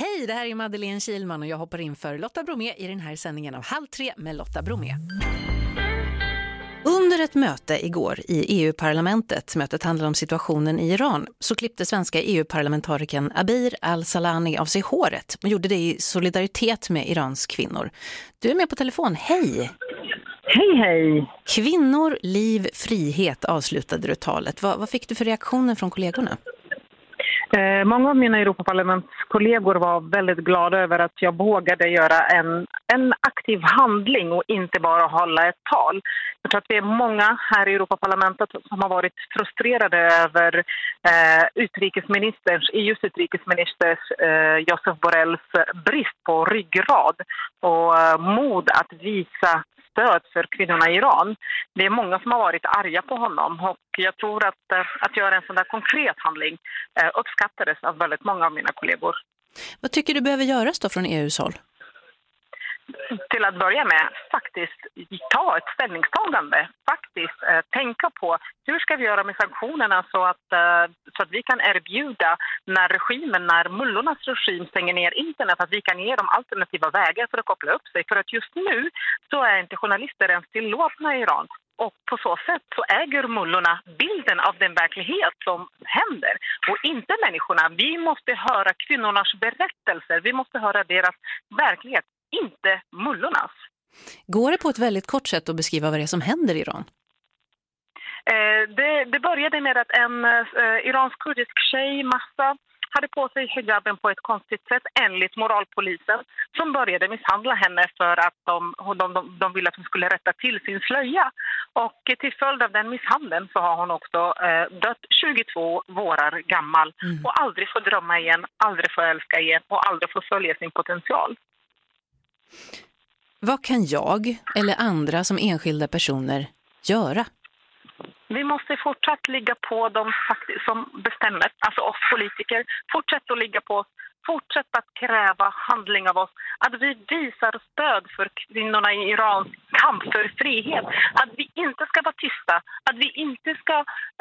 Hej, det här är Madeleine Kilman och jag hoppar in för Lotta Bromé i den här sändningen av Halv tre med Lotta Bromé. Under ett möte igår i EU-parlamentet, mötet handlar om situationen i Iran, så klippte svenska EU-parlamentarikern Abir al-Salani av sig håret och gjorde det i solidaritet med Irans kvinnor. Du är med på telefon, hej! Hej, hej! Kvinnor, liv, frihet avslutade du talet. Vad, vad fick du för reaktioner från kollegorna? Eh, många av mina Europaparlamentskollegor var väldigt glada över att jag vågade göra en, en aktiv handling och inte bara hålla ett tal. Jag tror att det är många här i Europaparlamentet som har varit frustrerade över eh, utrikesministerns, EUs utrikesministers eh, Josef Borrells brist på ryggrad och eh, mod att visa stöd för kvinnorna i Iran. Det är många som har varit arga på honom och jag tror att, eh, att göra en sån där konkret handling eh, uppskattades av väldigt många av mina kollegor. Vad tycker du behöver göras då från EUs håll? till att börja med faktiskt ta ett ställningstagande. Faktiskt eh, tänka på hur ska vi göra med sanktionerna så att, eh, så att vi kan erbjuda när regimen, när mullornas regim stänger ner internet, att vi kan ge dem alternativa vägar för att koppla upp sig. För att just nu så är inte journalister ens tillåtna i Iran. Och på så sätt så äger mullorna bilden av den verklighet som händer och inte människorna. Vi måste höra kvinnornas berättelser, vi måste höra deras verklighet inte mullornas. Går det på ett väldigt kort sätt att beskriva vad det är som händer i Iran? Eh, det, det, började med att en eh, iransk-kurdisk tjej, Massa, hade på sig hijaben på ett konstigt sätt enligt moralpolisen som började misshandla henne för att de, de, de, de ville att hon skulle rätta till sin slöja. Och till följd av den misshandeln så har hon också eh, dött 22 vårar gammal mm. och aldrig får drömma igen, aldrig får älska igen och aldrig får följa sin potential. Vad kan jag eller andra som enskilda personer göra? Vi måste fortsatt ligga på de som bestämmer, alltså oss politiker. Fortsätt att ligga på oss. Fortsätt att kräva handling av oss. Att vi visar stöd för kvinnorna i Irans kamp för frihet. Att vi inte ska vara tysta. Att vi inte ska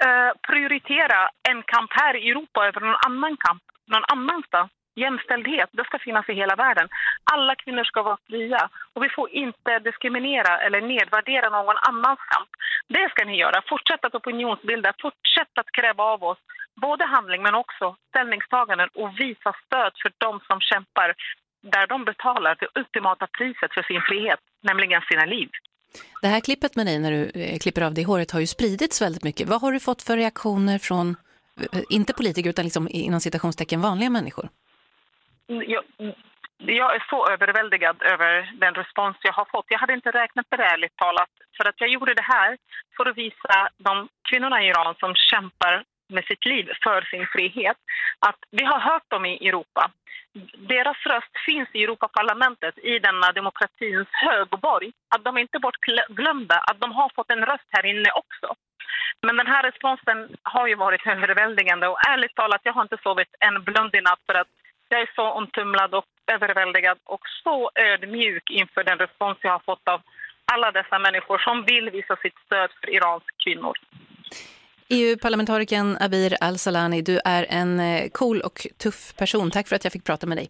uh, prioritera en kamp här i Europa över någon annan kamp någon annanstans jämställdhet, det ska finnas i hela världen. Alla kvinnor ska vara fria och vi får inte diskriminera eller nedvärdera någon annans kamp. Det ska ni göra. Fortsätt att opinionsbilda, fortsätt att kräva av oss både handling men också ställningstaganden och visa stöd för de som kämpar där de betalar det ultimata priset för sin frihet, nämligen sina liv. Det här klippet med dig när du eh, klipper av dig håret har ju spridits väldigt mycket. Vad har du fått för reaktioner från, eh, inte politiker utan liksom inom citationstecken vanliga människor? Mm, jag, mm, jag är så överväldigad över den respons jag har fått. Jag hade inte räknat med det ärligt talat. För att jag gjorde det här för att visa de kvinnorna i Iran som kämpar med sitt liv för sin frihet. Att vi har hört dem i Europa. Deras röst finns i Europaparlamentet, i denna demokratins högborg. Att de inte är bortglömda, att de har fått en röst här inne också. Men den här responsen har ju varit överväldigande och ärligt talat, jag har inte sovit en blund i natt för att jag är så omtumlad och överväldigad och så ödmjuk inför den respons jag har fått av alla dessa människor som vill visa sitt stöd för Irans kvinnor. EU-parlamentarikern Abir Al-Salani, du är en eh, cool och tuff person. Tack för att jag fick prata med dig.